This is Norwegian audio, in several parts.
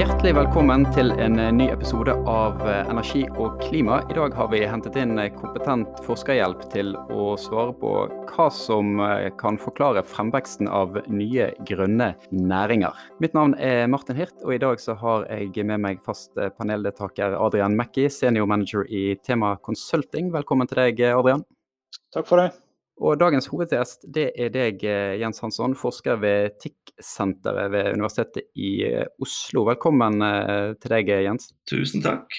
Hjertelig velkommen til en eh, ny episode av eh, Energi og klima. I dag har vi hentet inn eh, kompetent forskerhjelp til å svare på hva som kan forklare fremveksten av nye grønne næringer. Mitt navn er Martin Hirt, og i dag så har jeg med meg fast paneldeltaker Adrian Mackie, senior manager i Tema Consulting. Velkommen til deg, Adrian. Takk for det. Og dagens hovedgjest det er deg, eh, Jens Hansson, forsker ved TIC-senteret ved Universitetet i eh, Oslo. Velkommen eh, til deg, Jens. Tusen takk.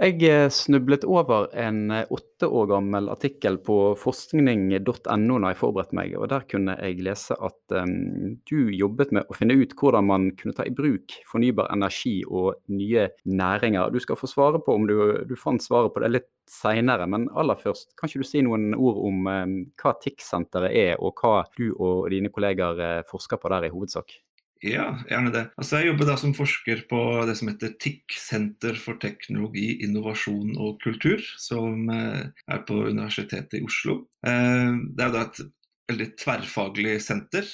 Jeg snublet over en åtte år gammel artikkel på forskning.no når jeg forberedte meg, og der kunne jeg lese at um, du jobbet med å finne ut hvordan man kunne ta i bruk fornybar energi og nye næringer. Du skal få svare på om du, du fant svaret på det litt seinere, men aller først, kan ikke du si noen ord om um, hva TIC-senteret er, og hva du og dine kolleger uh, forsker på der i hovedsak? Ja, gjerne det. Altså, jeg jobber da som forsker på det som heter TIC, Senter for teknologi, innovasjon og kultur, som uh, er på Universitetet i Oslo. Uh, det er da et veldig tverrfaglig senter,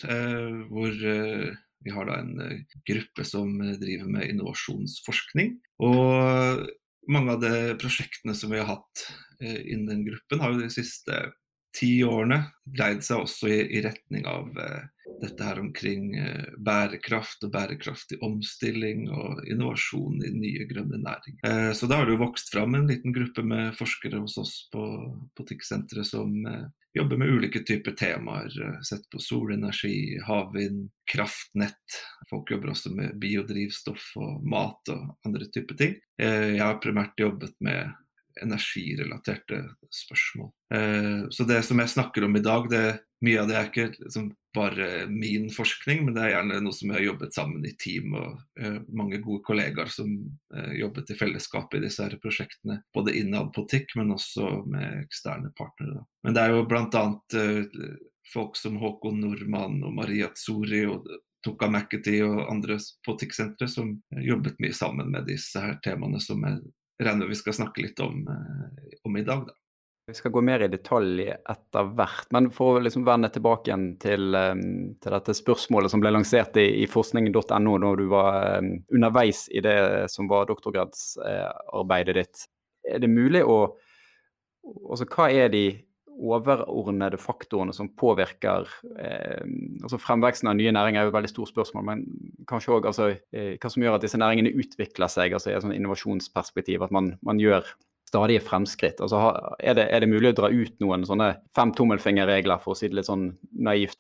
hvor vi har da en gruppe som driver med innovasjonsforskning. Og mange av de prosjektene som vi har hatt eh, innen den gruppen, har jo de siste ti årene dreid seg også i, retning av eh, dette her omkring eh, bærekraft og bærekraftig omstilling og innovasjon i nye grønne næringer. Eh, så da har det jo vokst fram en liten gruppe med forskere hos oss på, på TIC-senteret som eh, jobber med ulike typer temaer. Sett på solenergi, havvind, kraftnett. Folk jobber også med biodrivstoff og mat og andre typer ting. Jeg har primært jobbet med energirelaterte spørsmål. Så det som jeg snakker om i dag, det, mye av det er ikke liksom bare min forskning, men det er gjerne noe som jeg har jobbet sammen i team og uh, mange gode kollegaer som uh, jobbet i fellesskap i disse her prosjektene. Både innad på TIC, men også med eksterne partnere. Da. Men det er jo bl.a. Uh, folk som Håkon Nordmann og Maria Tsuri og Tuka McAtee og andre på TIC-senteret som jobbet mye sammen med disse her temaene som jeg regner vi skal snakke litt om, om i dag. da. Vi skal gå mer i detalj etter hvert, men for å liksom vende tilbake igjen til, um, til, dette spørsmålet som ble lansert i, i forskning.no når du var um, underveis i det som var doktorgradsarbeidet ditt. Er det mulig å altså Hva er de overordnede faktorene som påvirker eh, altså Fremveksten av nye næringer er jo et veldig stort spørsmål, men kanskje òg altså, eh, hva som gjør at disse næringene utvikler seg altså i et sånn innovasjonsperspektiv. At man, man gjør stadige fremskritt. Altså, er, det, er, det, mulig å dra ut noen sånne fem tommelfingerregler, for å si det litt sånn naivt?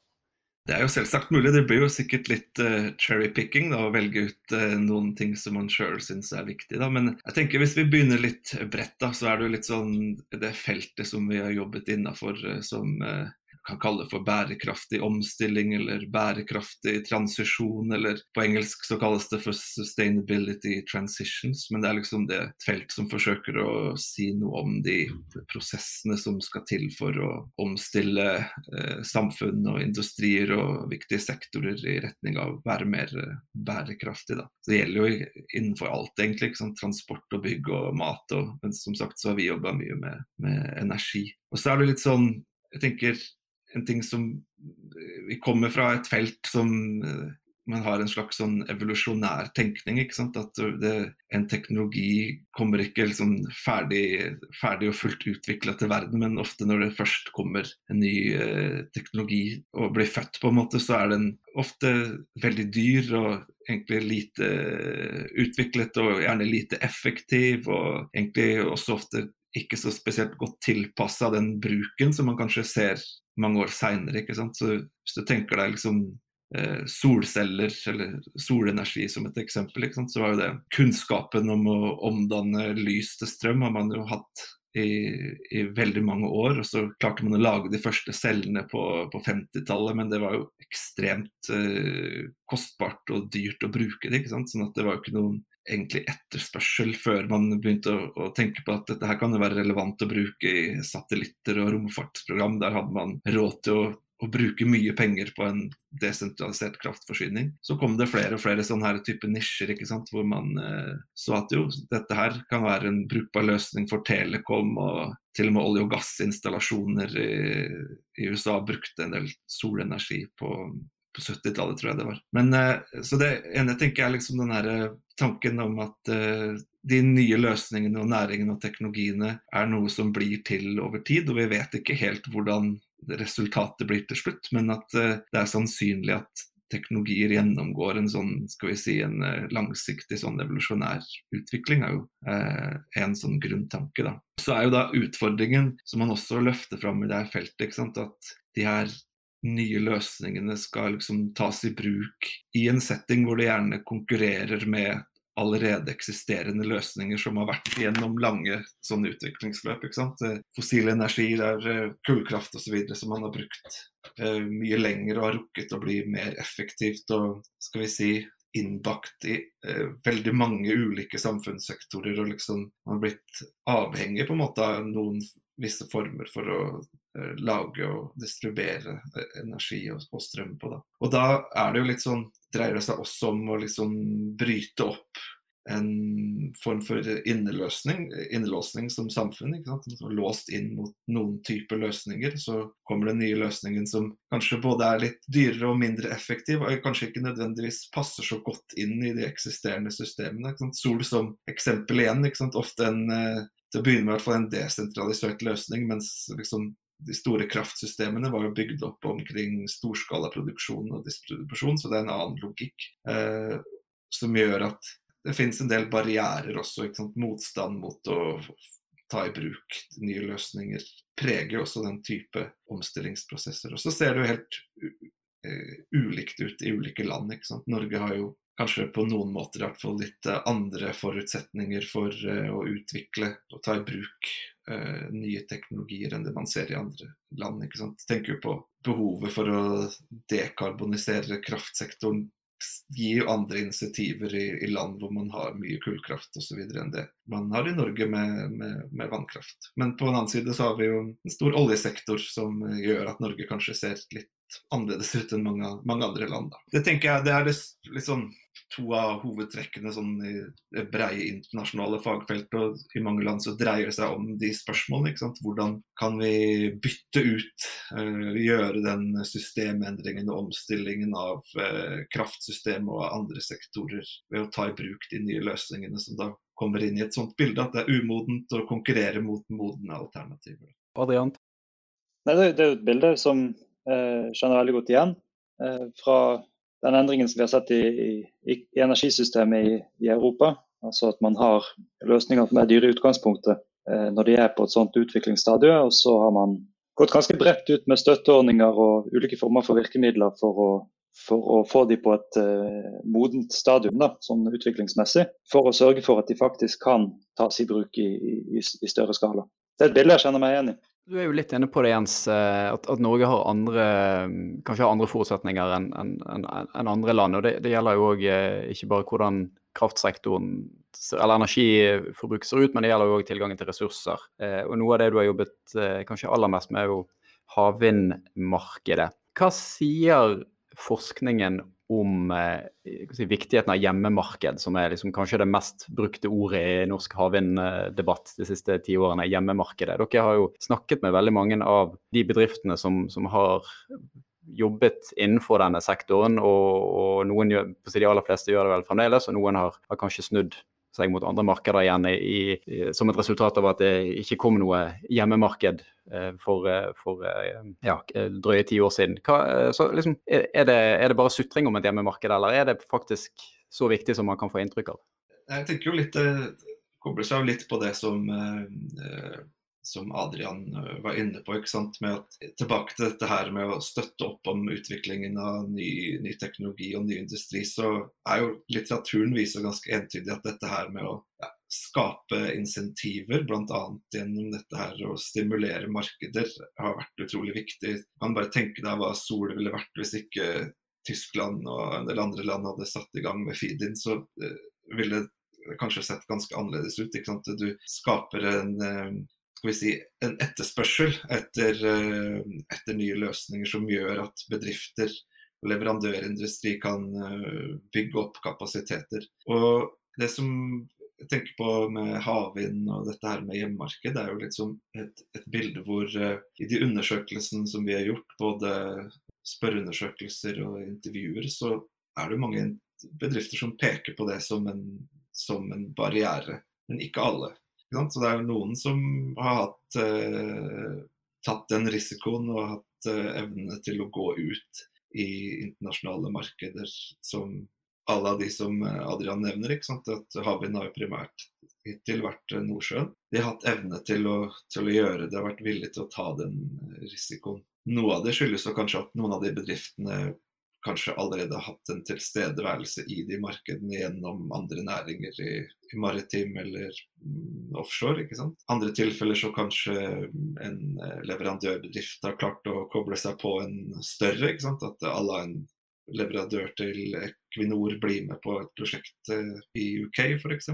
Det er jo selvsagt mulig. Det blir jo sikkert litt uh, cherry-picking å velge ut uh, noen ting som man sjøl syns er viktig. Da. Men jeg tenker hvis vi begynner litt bredt, da, så er det jo litt sånn det feltet som vi har jobbet innafor uh, som kan kalle for bærekraftig omstilling eller bærekraftig transisjon, eller på engelsk så kalles det for sustainability transitions. Men det er liksom det felt som forsøker å si noe om de prosessene som skal til for å omstille eh, samfunn og industrier og viktige sektorer i retning av å være mer eh, bærekraftig. Da. Så det gjelder jo innenfor alt, egentlig. Liksom, transport og bygg og mat. Og, men som sagt så har vi jobba mye med, med energi. Og så er det litt sånn jeg tenker en ting som eh, Vi kommer fra et felt som eh, man har en slags sånn evolusjonær tenkning. ikke sant? At det, en teknologi kommer ikke liksom ferdig, ferdig, og fullt utvikla til verden, men ofte når det først kommer en ny eh, teknologi og blir født, på en måte, så er den ofte veldig dyr og egentlig lite eh, utviklet og gjerne lite effektiv. Og egentlig også ofte ikke så spesielt godt tilpassa den bruken som man kanskje ser mange år seinere. Hvis du tenker deg liksom eh, solceller eller solenergi som et eksempel, så var jo det kunnskapen om å omdanne lys til strøm har man jo hatt i, i, veldig mange år. Og så klarte man å lage de første cellene på, på 50-tallet, men det var jo ekstremt eh, kostbart og dyrt å bruke det. ikke sant? Sånn at det var jo ikke noen egentlig etterspørsel før man begynte å, å, tenke på at dette her kan jo være relevant å bruke i satellitter og romfartsprogram. Der hadde man råd til å, å bruke mye penger på en desentralisert kraftforsyning. Så kom det flere og flere sånne her type nisjer ikke sant? hvor man eh, så at jo, dette her kan være en brukbar løsning for Telekom. og til og med olje- og gassinstallasjoner i, i USA brukte en del solenergi på på 70-tallet, tror jeg det var. Men, eh, så det ene tenker jeg liksom den her tanken om at eh, de nye løsningene og næringene og teknologiene er noe som blir til over tid, og vi vet ikke helt hvordan resultatet blir til slutt, men at uh, det er sannsynlig at teknologier gjennomgår en sånn, skal vi si, en langsiktig sånn evolusjonær utvikling, er jo eh, en sånn grunntanke. da. Så er jo da utfordringen, som man også løfter fram i det her feltet, ikke sant, at de her nye løsningene skal liksom tas i bruk i en setting hvor det gjerne konkurrerer med allerede eksisterende løsninger som har vært gjennom lange sånne utviklingsløp. ikke sant? Eh, fossil energi, det er eh, kullkraft osv. som man har brukt eh, mye lenger og har rukket å bli mer effektivt og skal vi si innbakt i eh, veldig mange ulike samfunnssektorer. og liksom Man har blitt avhengig på en måte av noen visse former for å eh, lage og distribuere energi og, og strøm på. Da. Og da er det jo litt sånn dreier det seg også om å liksom bryte opp en form for innelåsning som samfunn. sant? Låst inn mot noen typer løsninger. Så kommer den nye løsningen som kanskje både er litt dyrere og mindre effektiv, og kanskje ikke nødvendigvis passer så godt inn i de eksisterende systemene. Sol som eksempel igjen. Ofte en eh, til å begynne med en desentralisert løsning, mens liksom de store kraftsystemene var jo bygd opp omkring storskalaproduksjon og distribusjon, så det er en annen logikk eh, som gjør at det finnes en del barrierer også. Motstand mot å ta i bruk nye løsninger preger også den type omstillingsprosesser. Og så ser det jo helt uh, ulikt ut i ulike land. Norge har jo kanskje på noen måter i hvert fall litt uh, andre forutsetninger for uh, å utvikle og ta i bruk uh, nye teknologier enn det man ser i andre land. ikke sant? Tenker jo på behovet for å dekarbonisere kraftsektoren gir jo andre initiativer i, i, land hvor man har mye kullkraft osv. enn det man har i Norge med, med, med, vannkraft. Men på en annen side så har vi jo en stor oljesektor som gjør at Norge kanskje ser litt annerledes ut enn mange, mange andre land. Da. Det tenker jeg det er litt liksom to av hovedtrekkene sånn, i det breie internasjonale fagfeltet. og I mange land så dreier det seg om de spørsmålene. ikke sant? Hvordan kan vi bytte ut, uh, gjøre den systemendringen og omstillingen av uh, kraftsystemet og andre sektorer ved å ta i bruk de nye løsningene som da kommer inn i et sånt bilde, at det er umodent å konkurrere mot modne alternativer. Adrian? Nei, det, det er jo et bilde som eh, kjenner veldig godt igjen. Eh, fra den endringen som vi har sett i, i, i energisystemet i, i, Europa. Altså at man har løsninger som er dyre i utgangspunktet eh, når de er på et sånt utviklingsstadie. Og så har man gått ganske bredt ut med støtteordninger og ulike former for virkemidler for å, for å få de på et eh, modent stadium da, sånn utviklingsmessig. For å sørge for at de faktisk kan tas i bruk i, i større skala. Det er et bilde jeg kjenner meg igjen i. Du er jo litt inne på det, Jens, eh, at, at Norge har andre, kanskje har andre forutsetninger enn en, en, andre land. og Det, det gjelder jo òg eh, ikke bare hvordan kraftsektoren eller energiforbruket ser ut, men det gjelder jo òg tilgangen til ressurser. Eh, og Noe av det du har jobbet kanskje aller mest med, er jo havvindmarkedet. Hva sier forskningen om eh, si, viktigheten av hjemmemarked, som er liksom kanskje det mest brukte ordet i norsk havvinddebatt de siste ti årene. Hjemmemarkedet. Dere har jo snakket med veldig mange av de bedriftene som, som har jobbet innenfor denne sektoren, og, og noen, de aller fleste gjør det vel fremdeles, og noen har, har kanskje snudd seg mot andre markeder igjen i, i, som et resultat av at det ikke kom noe hjemmemarked eh, for, eh, for eh, ja, drøye ti år siden. Hva, så liksom, er, det, er, det, bare sutring om et hjemmemarked, eller er det faktisk så viktig som man kan få inntrykk av? Jeg tenker jo litt, Det kobler seg jo litt på det som som Adrian eh, var inne på. ikke sant, med at Tilbake til dette her med å støtte opp om utviklingen av ny, ny teknologi og ny industri, så er jo litteraturen viser ganske entydig at dette her med å ja, skape insentiver, bl.a. gjennom dette her å stimulere markeder, har vært utrolig viktig. Man bare tenker deg hva Sol ville vært hvis ikke Tyskland og en del andre land hadde satt i gang med feed-in, så uh, ville det kanskje sett ganske annerledes ut. Du skaper en, uh, skal vi si, en etterspørsel etter, eh, etter, nye løsninger som gjør at bedrifter og leverandørindustri kan eh, bygge opp kapasiteter. Og det som jeg tenker på med havvind og dette her med hjemmemarked, det er jo litt som et, et bilde hvor uh, i de undersøkelsene som vi har gjort, både spørreundersøkelser og intervjuer, så er det mange bedrifter som peker på det som en, som en barriere, men ikke alle. Så det er noen som har hatt, eh, tatt den risikoen og hatt eh, evne til å gå ut i internasjonale markeder som alle av de som eh, Adrian nevner. ikke sant? At Havvind har jo primært hittil vært eh, Nordsjøen. De har hatt evne til å, til å gjøre det, har vært villige til å ta den risikoen. Noe av det skyldes kanskje at noen av de bedriftene kanskje allerede hatt en tilstedeværelse i de markedene gjennom andre næringer i, i maritim eller mm, offshore. ikke sant? Andre tilfeller så kanskje en eh, leverandørbedrift har klart å koble seg på en større. ikke sant? At alle en leverandør til Equinor blir med på et prosjekt eh, i UK f.eks.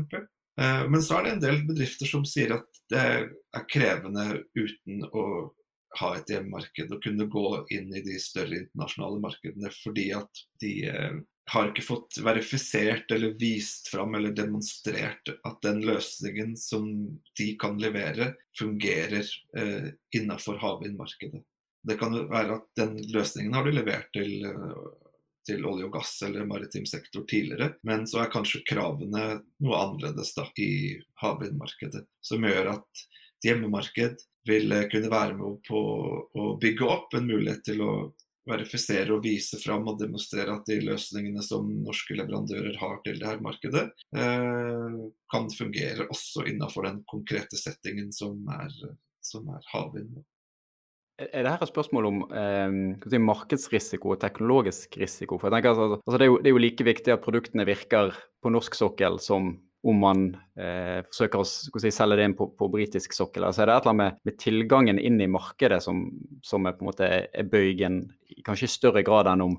Eh, men så er det en del bedrifter som sier at det er krevende uten å ha et hjemmemarked og kunne gå inn i de større internasjonale markedene fordi at de eh, har ikke fått verifisert eller vist fram eller demonstrert at den løsningen som de kan levere, fungerer eh, innenfor havvindmarkedet. Det kan være at den løsningen har du levert til, eh, til olje og gass eller maritim sektor tidligere, men så er kanskje kravene noe annerledes da, i havvindmarkedet. Som gjør at hjemmemarked vil kunne være med på å bygge opp en mulighet til å verifisere og vise fram og demonstrere at de løsningene som norske leverandører har til det her markedet, eh, kan fungere også innenfor den konkrete settingen som er, som er havvind. Er det her et spørsmål om eh, markedsrisiko og teknologisk risiko? For jeg tenker altså, altså det, er jo, det, er jo, like viktig at produktene virker på norsk sokkel som om man eh, forsøker å si, selge det inn på, på britisk sokkel. Altså er det et eller annet med, med tilgangen inn i markedet som, som er, på en måte er bøygen, kanskje i større grad enn om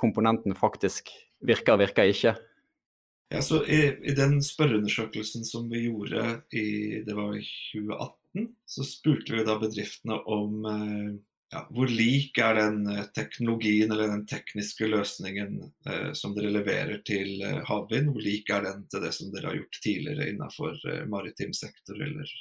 komponenten faktisk virker, virker ikke? Ja, så i, i den spørreundersøkelsen som vi gjorde i det var 2018, så spurte vi da bedriftene om eh, ja, hvor lik er den eh, teknologien eller den tekniske løsningen eh, som dere leverer til eh, havvind? Hvor lik er den til det som dere har gjort tidligere innenfor eh, maritim sektor eller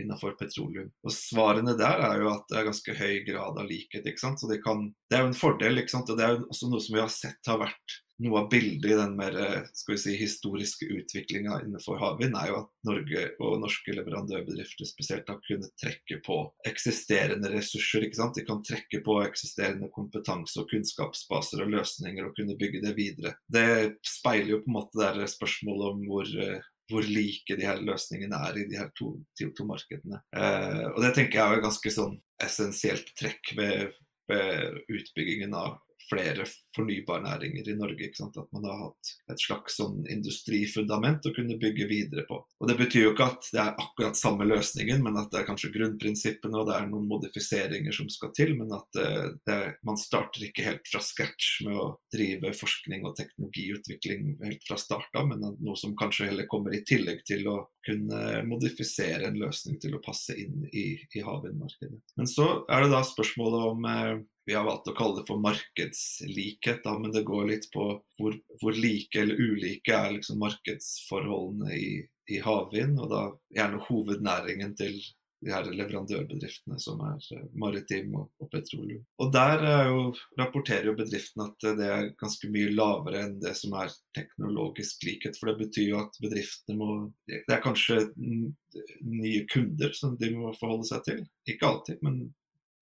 innenfor petroleum? Og Svarene der er jo at det er ganske høy grad av likhet. ikke sant? Så det, kan, det er jo en fordel. ikke sant? Og Det er jo også noe som vi har sett har vært noe av bildet i den mer eh, skal vi si, historiske utviklinga innenfor havvind, er jo at Norge og norske leverandørbedrifter spesielt har kunnet trekke på eksisterende ressurser. ikke sant? De kan trekke på eksisterende kompetanse og kunnskapsbaser og løsninger og kunne bygge det videre. Det speiler jo på en måte det spørsmålet om hvor eh, hvor like de her løsningene er i de her to, de to markedene. Eh, og Det tenker jeg er et ganske sånn essensielt trekk ved, ved utbyggingen av flere fornybarnæringer i Norge. ikke sant? At man har hatt et slags sånn industrifundament å kunne bygge videre på. Og Det betyr jo ikke at det er akkurat samme løsningen, men at det er kanskje grunnprinsippene og det er noen modifiseringer som skal til. Men at eh, det, man starter ikke helt fra scratch med å drive forskning og teknologiutvikling helt fra start av, men noe som kanskje heller kommer i tillegg til å kunne modifisere en løsning til å passe inn i, i havvindmarkedet. Men så er det da spørsmålet om eh, vi har valgt å kalle det for markedslikhet, da, men det går litt på hvor, hvor like eller ulike er liksom markedsforholdene i, i, havvind, og da gjerne hovednæringen til de her leverandørbedriftene som er eh, maritim og, og petroleum. Og Der jo, rapporterer jo bedriftene at det er ganske mye lavere enn det som er teknologisk likhet. For det betyr jo at bedriftene må Det er kanskje nye kunder som de må forholde seg til. Ikke alltid, men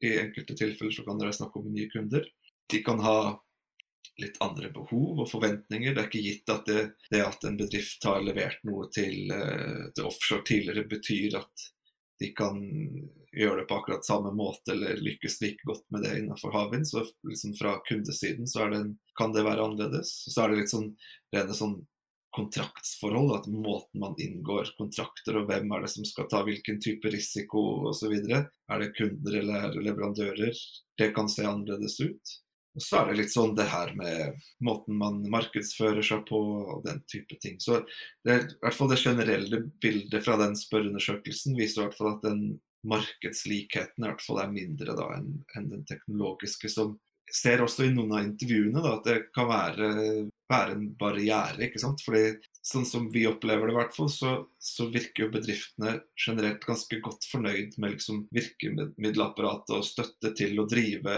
i enkelte tilfeller så kan det være snakk om nye kunder. De kan ha litt andre behov og forventninger. Det er ikke gitt at det, det at en bedrift har levert noe til, eh, til, offshore tidligere, betyr at de kan gjøre det på akkurat samme måte eller lykkes like godt med det innenfor havvind. Så liksom fra kundesiden så det en, kan det være annerledes. Så er det litt sånn rene sånn kontraktsforhold, at måten man inngår kontrakter og hvem er det som skal ta hvilken type risiko osv. Er det kunder eller leverandører? Det kan se annerledes ut. Og så er det litt sånn det her med måten man markedsfører seg på og den type ting. Så det, i hvert fall det generelle bildet fra den spørreundersøkelsen viser i hvert fall at den markedslikheten i hvert fall er mindre da enn, enn den teknologiske, som ser også i noen av intervjuene da, at det kan være være en barriere. ikke sant? Fordi sånn som vi opplever det, i hvert fall, så, så, virker jo bedriftene generelt ganske godt fornøyd med liksom virkemiddelapparatet og støtte til å drive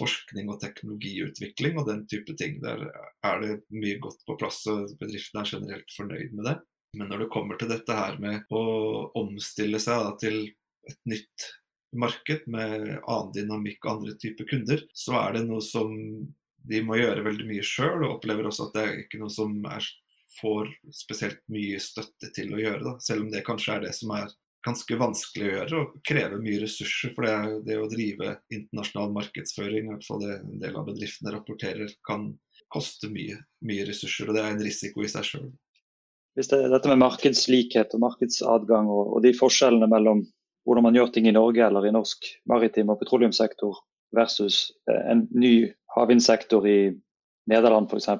forskning og teknologiutvikling og den type ting. Der er det mye godt på plass, og bedriftene er generelt fornøyd med det. Men når det kommer til dette her med å omstille seg da, til et nytt marked med annen dynamikk og andre typer kunder, så er det noe som de må gjøre veldig mye sjøl, og opplever også at det er ikke noe som er, får spesielt mye støtte til å gjøre. Da. Selv om det kanskje er det som er ganske vanskelig å gjøre og krever mye ressurser. For det, det å drive internasjonal markedsføring, i hvert fall det en del av bedriftene rapporterer, kan koste mye, mye ressurser. Og det er en risiko i seg sjøl. Hvis det, dette med markedslikhet og markedsadgang og, og de forskjellene mellom hvordan man gjør ting i Norge eller i norsk maritim og petroleumssektor versus eh, en ny havvindsektor i Nederland f.eks.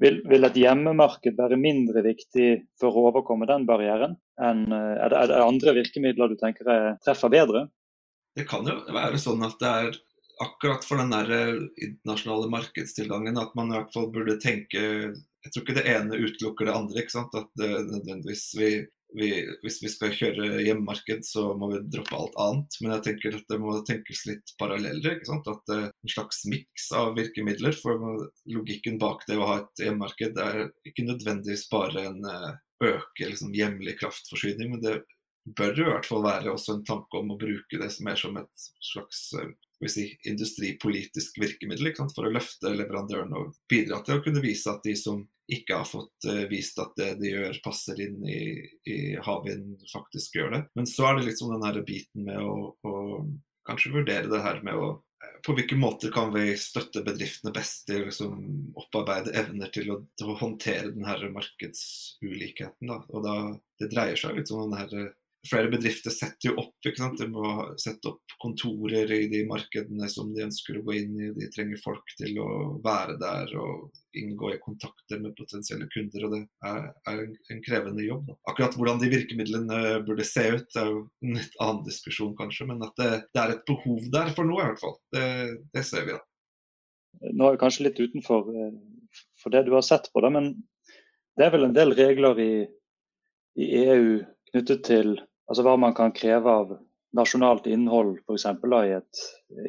Vil, vil et hjemmemarked være mindre viktig for å overkomme den barrieren? enn eh, Er det, er det andre virkemidler du tenker treffer bedre? Det kan jo være sånn at det er akkurat for den der eh, internasjonale markedstilgangen at man i hvert fall burde tenke Jeg tror ikke det ene utelukker det andre. ikke sant? At det, nødvendigvis vi vi, hvis vi skal kjøre hjemmemarked, så må vi droppe alt annet. Men jeg tenker at det må tenkes litt paralleller. ikke sant? At er En slags miks av virkemidler. For logikken bak det å ha et hjemmemarked er ikke nødvendigvis bare en eh, øke liksom, hjemlig kraftforsyning, men det bør i hvert fall være også en tanke om å bruke det mer som et slags eh, si, industripolitisk virkemiddel for å løfte leverandørene og bidra til å kunne vise at de som ikke har fått uh, vist at det de gjør passer inn i, i havvind, faktisk gjør det. Men så er det liksom den her biten med å, å kanskje vurdere det her med å eh, på hvilke måter kan vi støtte bedriftene best til å liksom, opparbeide evner til å, til å håndtere denne markedsulikheten? Da. Og da, Det dreier seg litt om den her flere bedrifter setter jo opp. De må sette opp kontorer i de markedene som de ønsker å gå inn i. De trenger folk til å være der og inngå i kontakter med potensielle kunder. og Det er, er en, en, krevende jobb. Da. Akkurat hvordan de virkemidlene burde se ut, er jo en litt annen diskusjon kanskje. Men at det, det, er et behov der for noe, i hvert fall. Det, det ser vi da. Nå er vi kanskje litt utenfor eh, for det du har sett på, det, men det er vel en del regler i, i EU knyttet til altså hva man kan kreve av nasjonalt innhold f.eks. i et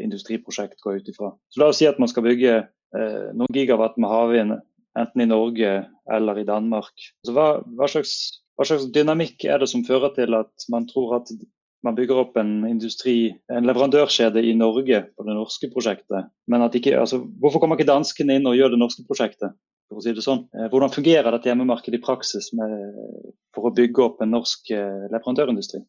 industriprosjekt. gå ut ifra. Så La oss si at man skal bygge eh, noen gigawatt med havvind enten i Norge eller i Danmark. Altså hva, hva, slags, hva, slags, dynamikk er det som fører til at man tror at man bygger opp en industri, en leverandørkjede i Norge på det norske prosjektet, men at ikke, altså, hvorfor kommer ikke danskene inn og gjør det norske prosjektet? For å si det sånn. Eh, hvordan fungerer dette hjemmemarkedet i praksis med, for å bygge opp en norsk eh, leverandørindustri?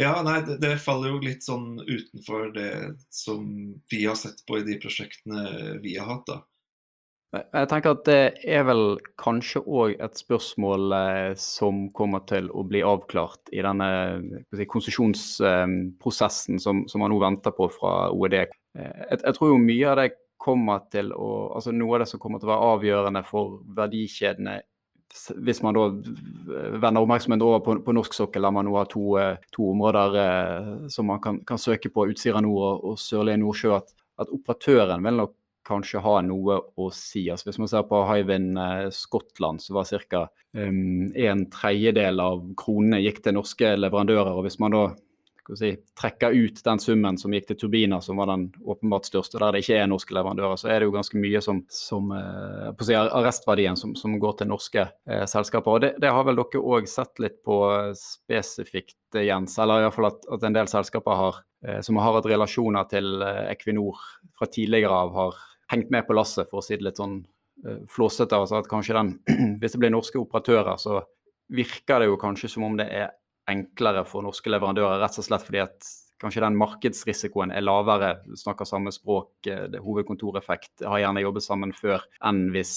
Ja, nei, det, det, faller jo litt sånn utenfor det som vi har sett på i de prosjektene vi har hatt. da. Jeg tenker at det er vel kanskje òg et spørsmål eh, som kommer til å bli avklart i denne si, konsesjonsprosessen som, som, man nå venter på fra OED. Jeg, jeg, tror jo mye av det kommer til å altså Noe av det som kommer til å være avgjørende for verdikjedene hvis man da vender oppmerksomheten over på, på, norsk sokkel, der man nå har to, eh, to områder eh, som man kan, kan, søke på, Utsira nord og, og Sørlige Nordsjø, at, at, operatøren vil nok kanskje ha noe å si. Altså Hvis man ser på Hywind eh, Skottland, så var ca. Um, en tredjedel av kronene gikk til norske leverandører. og Hvis man da si, trekke ut den summen som gikk til turbiner, som var den åpenbart største, der det ikke er norske leverandører, så er det jo ganske mye som, som eh, på å si, arrestverdien som, som, går til norske eh, selskaper. Og det, det, har vel dere òg sett litt på spesifikt, eh, Jens? Eller iallfall at, at en del selskaper har, eh, som har hatt relasjoner til eh, Equinor fra tidligere av, har hengt med på lasset, for å si det litt sånn eh, flåsete. Altså at kanskje den, hvis det blir norske operatører, så virker det jo kanskje som om det er enklere for norske leverandører, rett og slett fordi at kanskje den markedsrisikoen er lavere, snakker samme språk, eh, hovedkontoreffekt, har gjerne jobbet sammen før enn hvis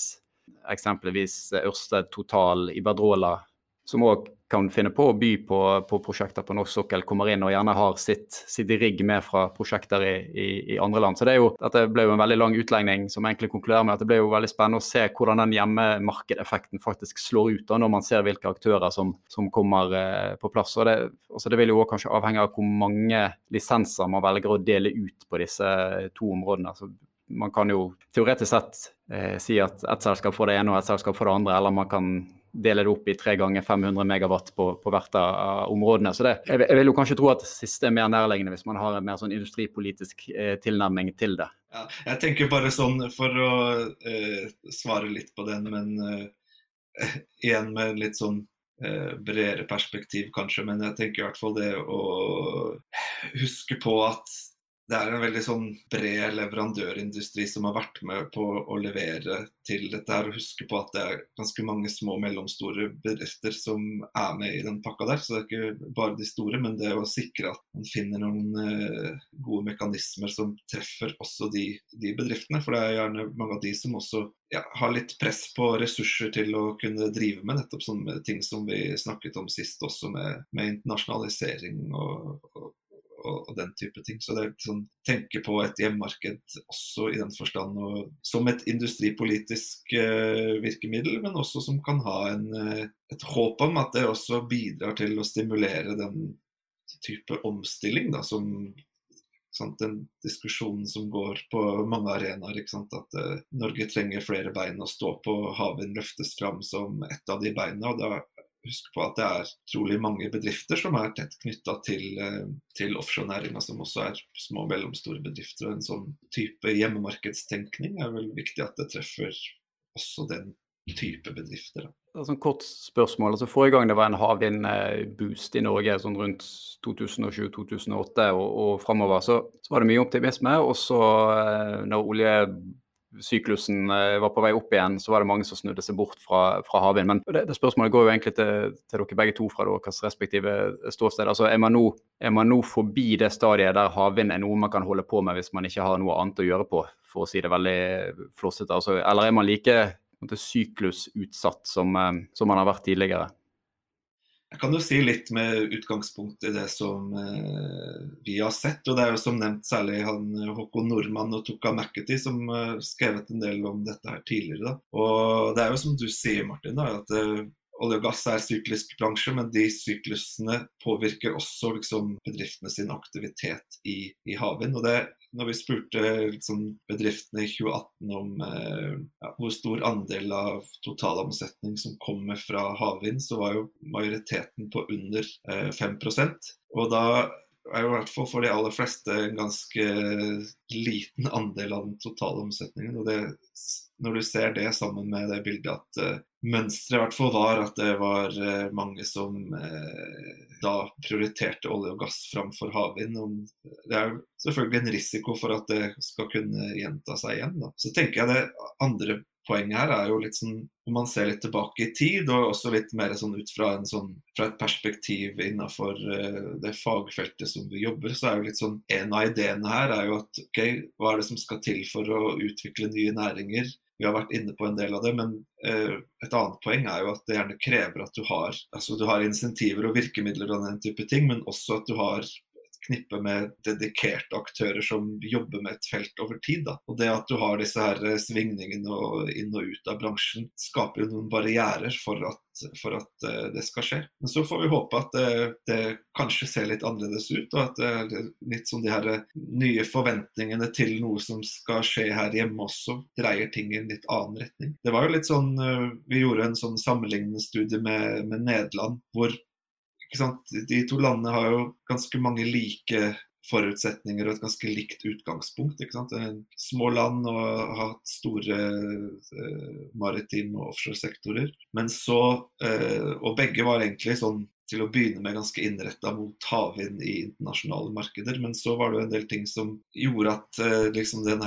eksempelvis Ørsted, Total, Iberdrola, som òg kan finne på å by på, på, prosjekter på norsk sokkel, kommer inn og gjerne har sitt, sitt rigg med fra prosjekter i, i, i, andre land. Så det er jo, Dette ble jo en veldig lang utlegning som egentlig konkluderer med at det ble jo veldig spennende å se hvordan den hjemmemarkedeffekten faktisk slår ut da, når man ser hvilke aktører som, som kommer eh, på plass. Og det, altså det, vil jo også kanskje avhenge av hvor mange lisenser man velger å dele ut på disse to områdene. Så man kan jo teoretisk sett eh, si at et selskap får det ene og et selskap får det andre, eller man kan dele det opp i tre ganger 500 megawatt på, på hvert av områdene. Så det, jeg, jeg, vil jo kanskje tro at det siste er mer nærliggende hvis man har en mer sånn industripolitisk eh, tilnærming til det. Ja, jeg tenker bare sånn, for å eh, svare litt på den, men eh, igjen med litt sånn eh, bredere perspektiv kanskje, men jeg tenker i hvert fall det å huske på at det er en veldig sånn bred leverandørindustri som har vært med på å levere til dette. her, og Huske på at det er ganske mange små og mellomstore bedrifter som er med i den pakka der. Så det er ikke bare de store, men det å sikre at man finner noen eh, gode mekanismer som treffer også de, de, bedriftene. For det er gjerne mange av de som også ja, har litt press på ressurser til å kunne drive med nettopp sånne ting som vi snakket om sist, også med, med internasjonalisering og, og og, og, den type ting. Så det er sånn, tenke på et hjemmarked også i den forstand og, som et industripolitisk uh, virkemiddel, men også som kan ha en, uh, et håp om at det også bidrar til å stimulere den type omstilling da, som sant, den diskusjonen som går på mange arenaer. At uh, Norge trenger flere bein å stå på. Havvind løftes fram som et av de beina. og da huske på at det er trolig mange bedrifter som er tett knytta til, eh, til offshorenæringa, som også er små og mellomstore bedrifter. og En sånn type hjemmemarkedstenkning er vel viktig at det treffer også den type bedrifter. Er et kort spørsmål. altså Forrige gang det var en havvindboost i Norge, sånn rundt 2007-2008 og, og framover, så, så, var det mye optimisme. Og så, eh, når olje syklusen eh, var på vei opp igjen, så var det mange som snudde seg bort fra, fra havvind. Men det, det, spørsmålet går jo egentlig til, til dere begge to fra deres respektive ståsted. Altså, er, man nå, er man nå forbi det stadiet der havvind er noe man kan holde på med hvis man ikke har noe annet å gjøre på, for å si det veldig flossete? Altså, eller er man like syklusutsatt som, eh, som man har vært tidligere? Jeg kan jo si litt med utgangspunkt i det som eh, vi har sett. og Det er jo som nevnt særlig han Håkon Nordmann og Tukka McAtee som har eh, skrevet en del om dette her tidligere. Da. Og Det er jo som du sier, Martin, da, at eh, olje og gass er syklisk bransje, men de syklusene påvirker også liksom, bedriftene sin aktivitet i, i havvind. Og det når vi spurte liksom, bedriftene i 2018 om eh, ja, hvor stor andel av totalomsetning som kommer fra havvind, så var jo majoriteten på under eh, 5 Og da er jo i hvert fall for de aller fleste en ganske liten andel av den totale omsetningen. Og det, når du ser det sammen med det bildet at uh, mønsteret i hvert fall var at det var uh, mange som uh, da prioriterte olje og gass framfor havvind. Det er selvfølgelig en risiko for at det skal kunne gjenta seg igjen. Da. Så tenker jeg det andre poenget her er jo litt sånn om man ser litt tilbake i tid, og også litt mer sånn ut fra, sånn, fra et perspektiv innenfor det fagfeltet som vi jobber, så er jo litt sånn En av ideene her er jo at ok, hva er det som skal til for å utvikle nye næringer? Vi har vært inne på en del av det, men uh, et annet poeng er jo at det gjerne krever at du har, altså du har insentiver og virkemidler og den type ting, men også at du har knippe med dedikerte aktører som jobber med et felt over tid. Da. Og Det at du har disse her eh, svingningene og inn og ut av bransjen, skaper jo noen barrierer for at, for at uh, det skal skje. Men så får vi håpe at det, det, kanskje ser litt annerledes ut, og at det er litt sånn de her eh, nye forventningene til noe som skal skje her hjemme også, dreier ting i en litt annen retning. Det var jo litt sånn, uh, Vi gjorde en sånn sammenlignende studie med, med Nederland, hvor de to landene har jo ganske mange like forutsetninger og et ganske likt utgangspunkt. sant? Små land og har hatt store eh, maritime og offshoresektorer. Men så eh, Og begge var egentlig sånn til å begynne med ganske innretta mot havvind i internasjonale markeder. Men så var det jo en del ting som gjorde at eh, liksom den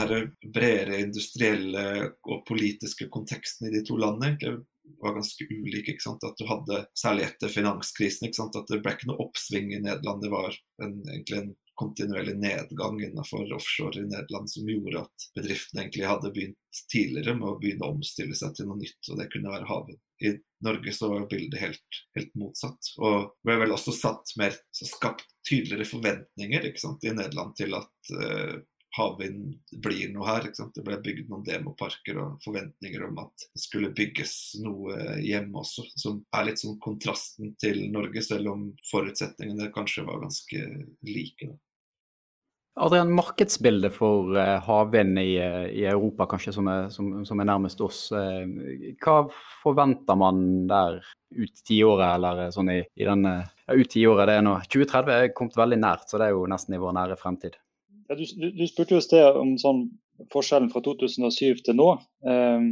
bredere industrielle og politiske konteksten i de to landene egentlig var ganske ulike. ikke sant? At du hadde, Særlig etter finanskrisen, ikke sant? at det ble ikke noe oppsving i Nederland. Det var en, egentlig en kontinuerlig nedgang innenfor offshore i Nederland som gjorde at bedriftene egentlig hadde begynt tidligere med å begynne å omstille seg til noe nytt, og det kunne være havvind. I Norge så var bildet helt, helt motsatt. Og ble vel også satt mer, skapt tydeligere forventninger ikke sant, i Nederland til at uh, havvind blir noe her. Det ble bygd noen demoparker og forventninger om at det skulle bygges noe hjemme også, som er litt sånn kontrasten til Norge, selv om forutsetningene kanskje var ganske like. Adrian, markedsbildet for uh, havvind i, i, Europa, kanskje som er, som, som er nærmest oss. Uh, hva forventer man der ut tiåret, eller sånn i, i den ja, ut tiåret? Det er nå 2030 er kommet veldig nært, så det er jo nesten i vår nære fremtid. Ja, du, du, spurte jo i sted om sånn forskjellen fra 2007 til nå. Um,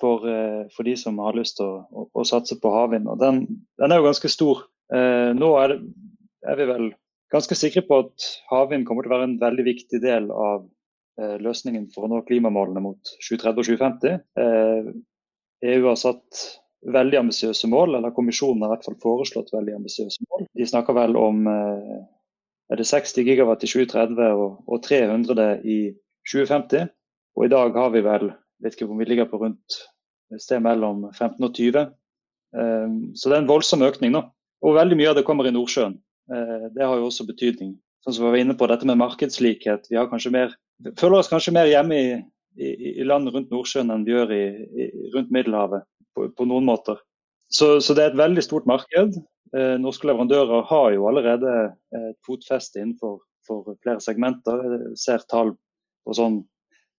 for, uh, for, de som har lyst til å, å, å, satse på havvind. Den, den, er jo ganske stor. Uh, nå er, er, vi vel ganske sikre på at havvind kommer til å være en veldig viktig del av uh, løsningen for å nå klimamålene mot 2030 og 2050. EU har satt veldig ambisiøse mål, eller kommisjonen har i hvert fall foreslått veldig ambisiøse mål. De snakker vel om er det 60 gigawatt i 2030 og, og 300 i 2050. Og i dag har vi vel vet ikke om vi ligger på rundt et sted mellom 15 og 20. Ehm, så det er en voldsom økning. nå. Og veldig mye av det kommer i Nordsjøen. Eh, det har jo også betydning. Sånn som vi var inne på dette med markedslikhet. Vi mer, føler oss kanskje mer hjemme i, i, i landet rundt Nordsjøen enn vi gjør i, rundt Middelhavet, på, på noen måter. Så, så, det er et veldig stort marked. Eh, norske leverandører har jo allerede et fotfeste innenfor flere segmenter. Jeg ser tall på sånn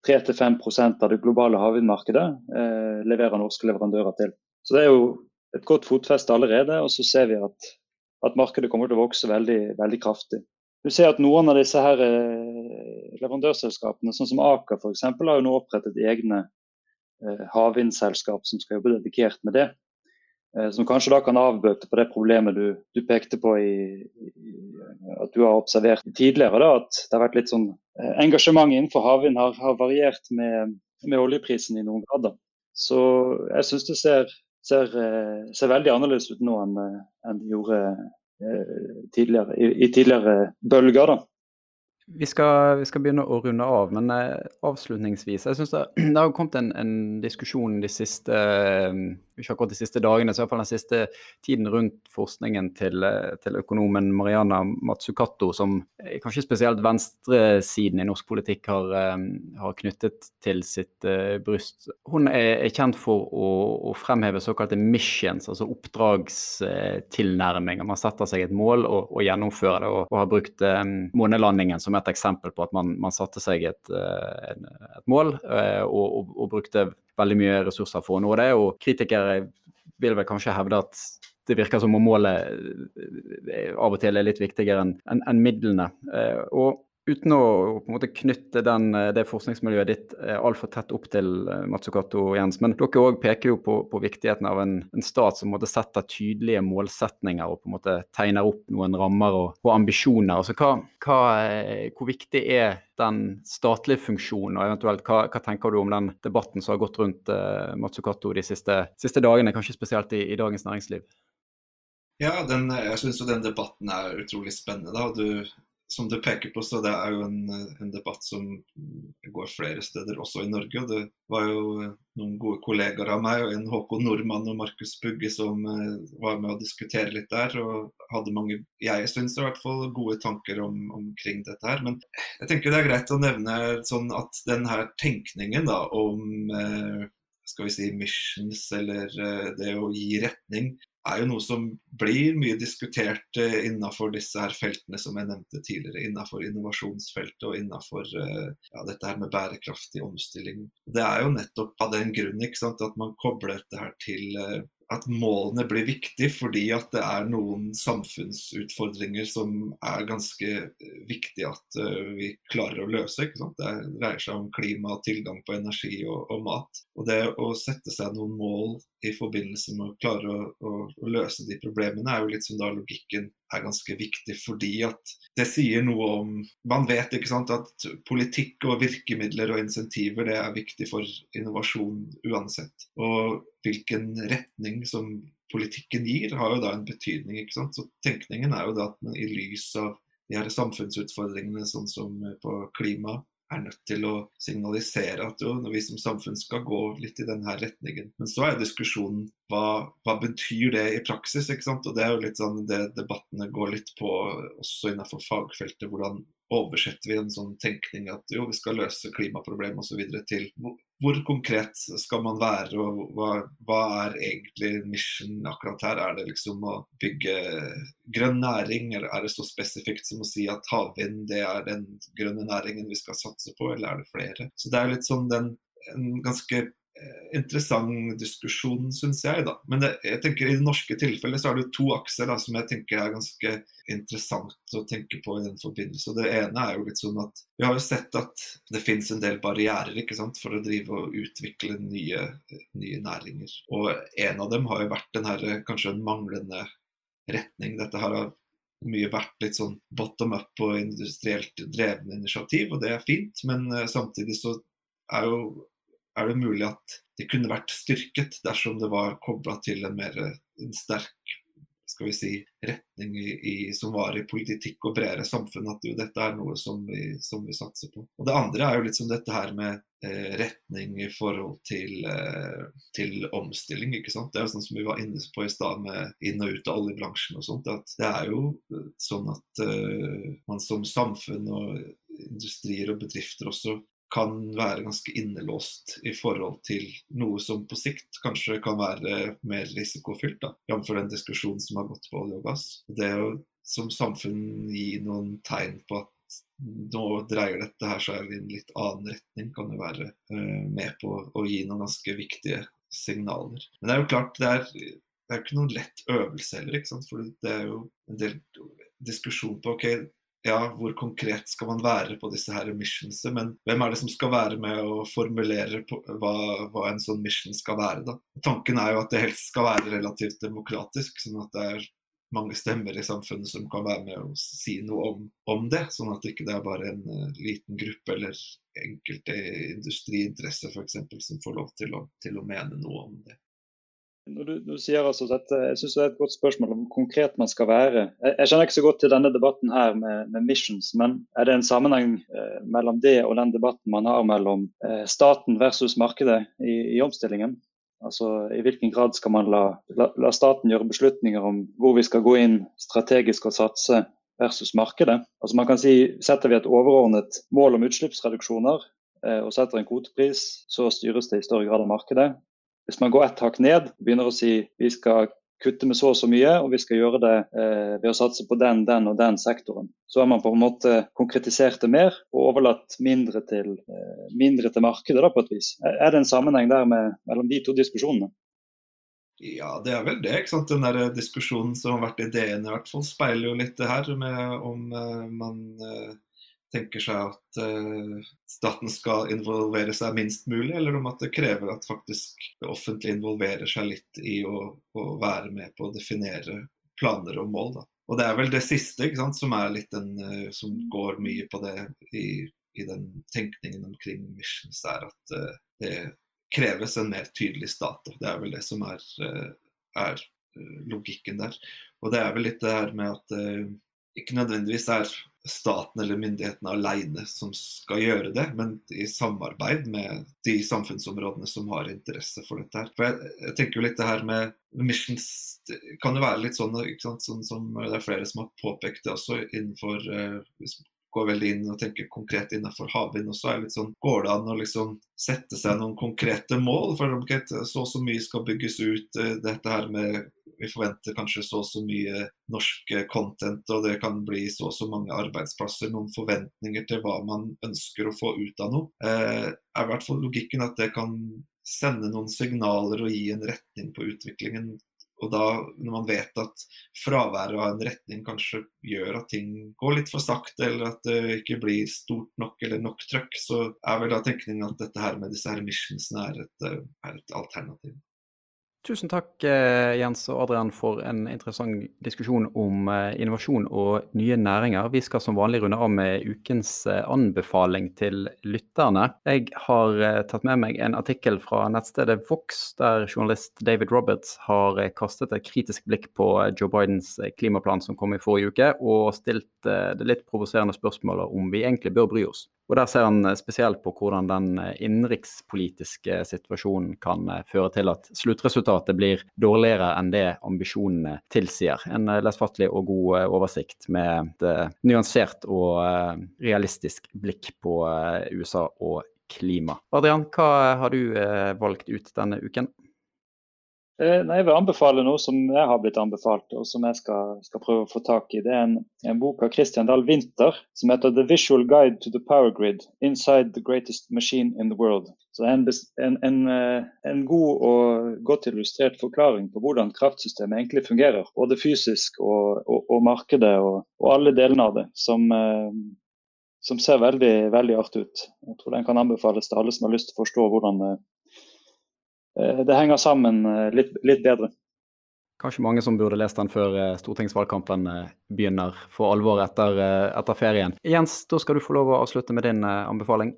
3-5% av det globale havvindmarkedet eh, leverer norske leverandører til. Så Det er jo et godt fotfeste allerede, og så ser vi at, at markedet kommer til å vokse veldig, veldig, kraftig. Du ser at Noen av disse her eh, leverandørselskapene, sånn som Aker f.eks., har jo nå opprettet egne eh, havvindselskap som skal jobbe dedikert med det. Eh, som kanskje da kan avbøte på det problemet du, du pekte på i, i, at du har observert tidligere. Da, at det har vært litt sånn eh, engasjement innenfor havvind har, har, variert med, med, oljeprisen i noen grader. Så jeg syns det ser, ser, eh, ser, veldig annerledes ut nå enn, enn det gjorde tidligere, i, i, tidligere bølger. da. Vi skal, vi skal, begynne å runde av, men eh, avslutningsvis Jeg syns det, det, har kommet en, en, diskusjon de siste eh, ikke akkurat de siste dagene, så iallfall den siste tiden rundt forskningen til, eh, til, økonomen Mariana Matsukato, som kanskje spesielt venstresiden i norsk politikk har, eh, har knyttet til sitt bryst. Hun er, er kjent for å, å, fremheve såkalte missions, altså oppdragstilnærminger. Man setter seg et mål og, og gjennomfører det, og, og har brukt um, månelandingen som et eksempel på at man, man satte seg et, uh, et mål og, og, og brukte veldig mye ressurser for å nå det. Og kritikere vil vel kanskje hevde at det virker som om målet eh, av og til er litt viktigere enn en, en midlene. Eh, og uten å på en måte knytte den, eh, det forskningsmiljøet ditt eh, altfor tett opp til eh, Matsukato og Jens, men dere òg peker jo på, på, viktigheten av en, en stat som måtte setter tydelige målsetninger og på en måte tegner opp noen rammer og, og ambisjoner. Altså, hva, hva, hvor viktig er den statlige funksjonen, og eventuelt hva, hva, tenker du om den debatten som har gått rundt uh, Matsukato de siste, siste, dagene, kanskje spesielt i, i Dagens Næringsliv? Ja, den, jeg syns den debatten er utrolig spennende. Da. Du, som du peker på, så det er jo en, en, debatt som går flere steder, også i Norge. og Det var jo noen gode kollegaer av meg, og en Håkon Nordmann og Markus Bugge, som uh, var med å diskutere litt der. Og hadde mange, jeg syns i hvert fall, gode tanker om, omkring dette her. Men jeg tenker det er greit å nevne sånn at den her tenkningen da, om uh, skal vi si missions, eller uh, det å gi retning, er jo noe som blir mye diskutert eh, innenfor disse her feltene som jeg nevnte tidligere. Innenfor innovasjonsfeltet og innenfor eh, ja, dette her med bærekraftig omstilling. Det er jo nettopp av den grunn at man kobler dette her til eh, at målene blir viktig fordi at det er noen samfunnsutfordringer som er ganske viktige viktig at uh, vi klarer å løse. Det dreier seg om klima, tilgang på energi og, og, mat. Og det å sette seg noen mål i forbindelse med å klare å, å, å løse de problemene, er jo litt som da logikken er ganske viktig fordi at det sier noe om Man vet ikke sant, at politikk og virkemidler og insentiver det er viktig for innovasjon uansett. Og hvilken retning som politikken gir, har jo da en betydning. ikke sant? Så tenkningen er jo da at man i lys av de her samfunnsutfordringene sånn som på klima, er nødt til å signalisere at jo, når vi som samfunn skal gå litt i denne retningen. Men så er diskusjonen hva, hva betyr det i praksis? ikke sant? Og Det er jo litt sånn det debattene går litt på også innenfor fagfeltet. Hvordan oversetter vi en sånn tenkning at jo, vi skal løse klimaproblem osv. til hvor konkret skal man være, og hva, hva, er egentlig mission akkurat her? Er det liksom å bygge grønn næring, eller er det så spesifikt som å si at havvind det er den grønne næringen vi skal satse på, eller er det flere? Så det er litt sånn den en ganske interessant diskusjon, syns jeg. da. Men det, jeg tenker i det norske tilfellet så er det to akser da, som jeg tenker er ganske interessant å tenke på i den forbindelse. Det ene er jo litt sånn at vi har jo sett at det finnes en del barrierer ikke sant, for å drive og utvikle nye, nye næringer. Og en av dem har jo vært den her, kanskje en manglende retning. Dette har mye vært litt sånn bottom up og industrielt drevne initiativ, og det er fint. Men uh, samtidig så er jo er det mulig at det kunne vært styrket dersom det var kobla til en mer en sterk skal vi si, retning i, i, som var i politikk og bredere samfunn. At jo, dette er noe som vi, som vi, satser på. Og Det andre er jo litt som dette her med eh, retning i forhold til, eh, til, omstilling. ikke sant? Det er jo sånn som vi var inne på i stad med inn og ut av oljebransjen og sånt. at Det er jo sånn at eh, man som samfunn og industrier og bedrifter også kan være ganske innelåst i forhold til noe som på sikt kanskje kan være mer risikofylt. Jf. den diskusjonen som har gått på olje og gass. Det er jo som samfunn gi noen tegn på at nå dreier dette her seg i en litt annen retning, kan jo være uh, med på å gi noen ganske viktige signaler. Men det er jo klart, det er, det er ikke noen lett øvelse heller. ikke sant? For det er jo en del diskusjon på ok, ja, hvor konkret skal man være på disse her missionsene, men hvem er det som skal være med å formulere hva, hva, en sånn mission skal være, da. Tanken er jo at det helst skal være relativt demokratisk, sånn at det er mange stemmer i samfunnet som kan være med og si noe om, om det, sånn at det ikke er bare en uh, liten gruppe eller enkelte industriinteresser f.eks. som får lov til å, til å mene noe om det. Når du, du, sier altså dette, Jeg synes det er et godt spørsmål om konkret man skal være. Jeg, jeg kjenner ikke så godt til denne debatten her med, med missions, men er det en sammenheng eh, mellom det og den debatten man har mellom eh, staten versus markedet i, i, omstillingen? Altså I hvilken grad skal man la, la, la, staten gjøre beslutninger om hvor vi skal gå inn strategisk og satse versus markedet? Altså man kan si, Setter vi et overordnet mål om utslippsreduksjoner eh, og setter en kvotepris, så styres det i større grad av markedet. Hvis man går ett hakk ned begynner å si vi skal kutte med så og så mye, og vi skal gjøre det eh, ved å satse på den, den og den sektoren. Så har man på en måte konkretisert det mer og overlatt mindre til, eh, mindre til markedet, da, på et vis. Er det en sammenheng der med, mellom de to diskusjonene? Ja, det er vel det. ikke sant? Den der diskusjonen som har vært i DN i hvert fall, speiler jo litt det her med om uh, man uh, tenker seg at uh, staten skal involvere seg minst mulig, eller om at det krever at faktisk det offentlige involverer seg litt i å, å være med på å definere planer og mål. Da. Og det er vel det siste sant, som, den, uh, som går mye på det i, i, den tenkningen omkring missions, er at uh, det kreves en mer tydelig stat. Det er vel det som er, er logikken der. Og det er vel litt det her med at ikke nødvendigvis er staten eller myndighetene alene som skal gjøre det, men i samarbeid med de samfunnsområdene som har interesse for dette. her. For jeg, jeg tenker jo litt det her med missions det kan jo være litt sånn, sånn som det er flere som har påpekt det også innenfor eh, hvis man går veldig inn og tenker konkret innenfor havvind. også er litt sånn, Går det an å liksom sette seg noen konkrete mål? for Så og så mye skal bygges ut. Eh, dette her med vi forventer kanskje så og så mye norsk content, og det kan bli så og så mange arbeidsplasser. Noen forventninger til hva man ønsker å få ut av noe. Eh, er i hvert fall logikken at det kan sende noen signaler og gi en retning på utviklingen. Og da, når man vet at fraværet av en retning kanskje gjør at ting går litt for sakte, eller at det ikke blir stort nok eller nok trøkk, så er vel da tenkningen at dette her med disse her missionsene er et, eh, er et alternativ. Tusen takk eh, Jens og Adrian for en interessant diskusjon om eh, innovasjon og nye næringer. Vi skal som vanlig runde av med ukens eh, anbefaling til lytterne. Jeg har tatt med meg en artikkel fra nettstedet Vox, der journalist David Roberts har kastet et kritisk blikk på Joe Bidens klimaplan som kom i forrige uke, og stilt det litt provoserende spørsmålet om vi egentlig bør bry oss. Og Der ser han spesielt på hvordan den innenrikspolitiske situasjonen kan føre til at sluttresultatet blir dårligere enn det ambisjonene tilsier. En lesfattelig og god oversikt med et nyansert og realistisk blikk på USA og klima. Adrian, hva har du valgt ut denne uken? Eh, nei, jeg vil anbefale noe som jeg har blitt anbefalt, og som jeg skal, skal prøve å få tak i. Det er en, en, bok av Christian Dahl Winther som heter 'The Visual Guide to the Power Grid Inside the Greatest Machine in the World'. Så en, en, en, eh, en god og godt illustrert forklaring på hvordan kraftsystemet egentlig fungerer. Både fysisk og, og, og markedet og, og, alle delene av det. Som, eh, som ser veldig, veldig artig ut. Jeg tror den kan anbefales til alle som har lyst til å forstå hvordan det henger sammen eh, litt, litt, bedre. Kanskje mange som burde lest den før eh, stortingsvalgkampen begynner for alvor etter, etter ferien. Jens, da skal du få lov å avslutte med din anbefaling.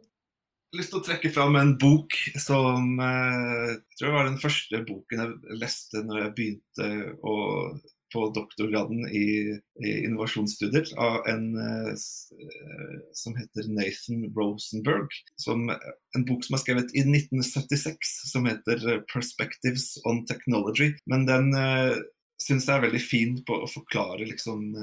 Jeg har lyst til å trekke fram en bok som jeg tror var den første boken jeg leste når jeg begynte å på doktorgraden i, i innovasjonsstudier av en uh, som heter Nathan Rosenberg. Som, en bok som er skrevet i 1976 som heter 'Perspectives on Technology'. Men den syns jeg er veldig fin på å forklare liksom,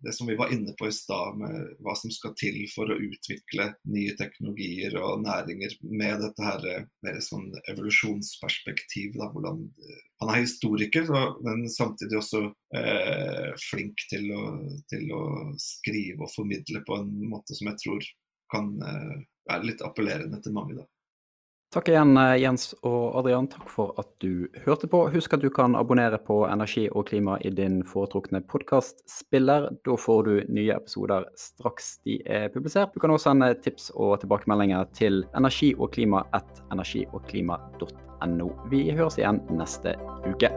det som vi var inne på i stad, med hva som skal til for å utvikle nye teknologier og næringer med dette her eh, mer sånn evolusjonsperspektiv. Da, hvordan, eh, han er historiker, men samtidig også eh, flink til å, til å, skrive og formidle på en måte som jeg tror kan eh, være litt appellerende til mange. da. Takk igjen, eh, Jens og Adrian. Takk for at du hørte på. Husk at du kan abonnere på Energi og klima i din foretrukne podkastspiller. Da får du nye episoder straks de er publisert. Du kan også sende tips og tilbakemeldinger til energi og klima at energiogklima.no. Vi høres igjen neste uke.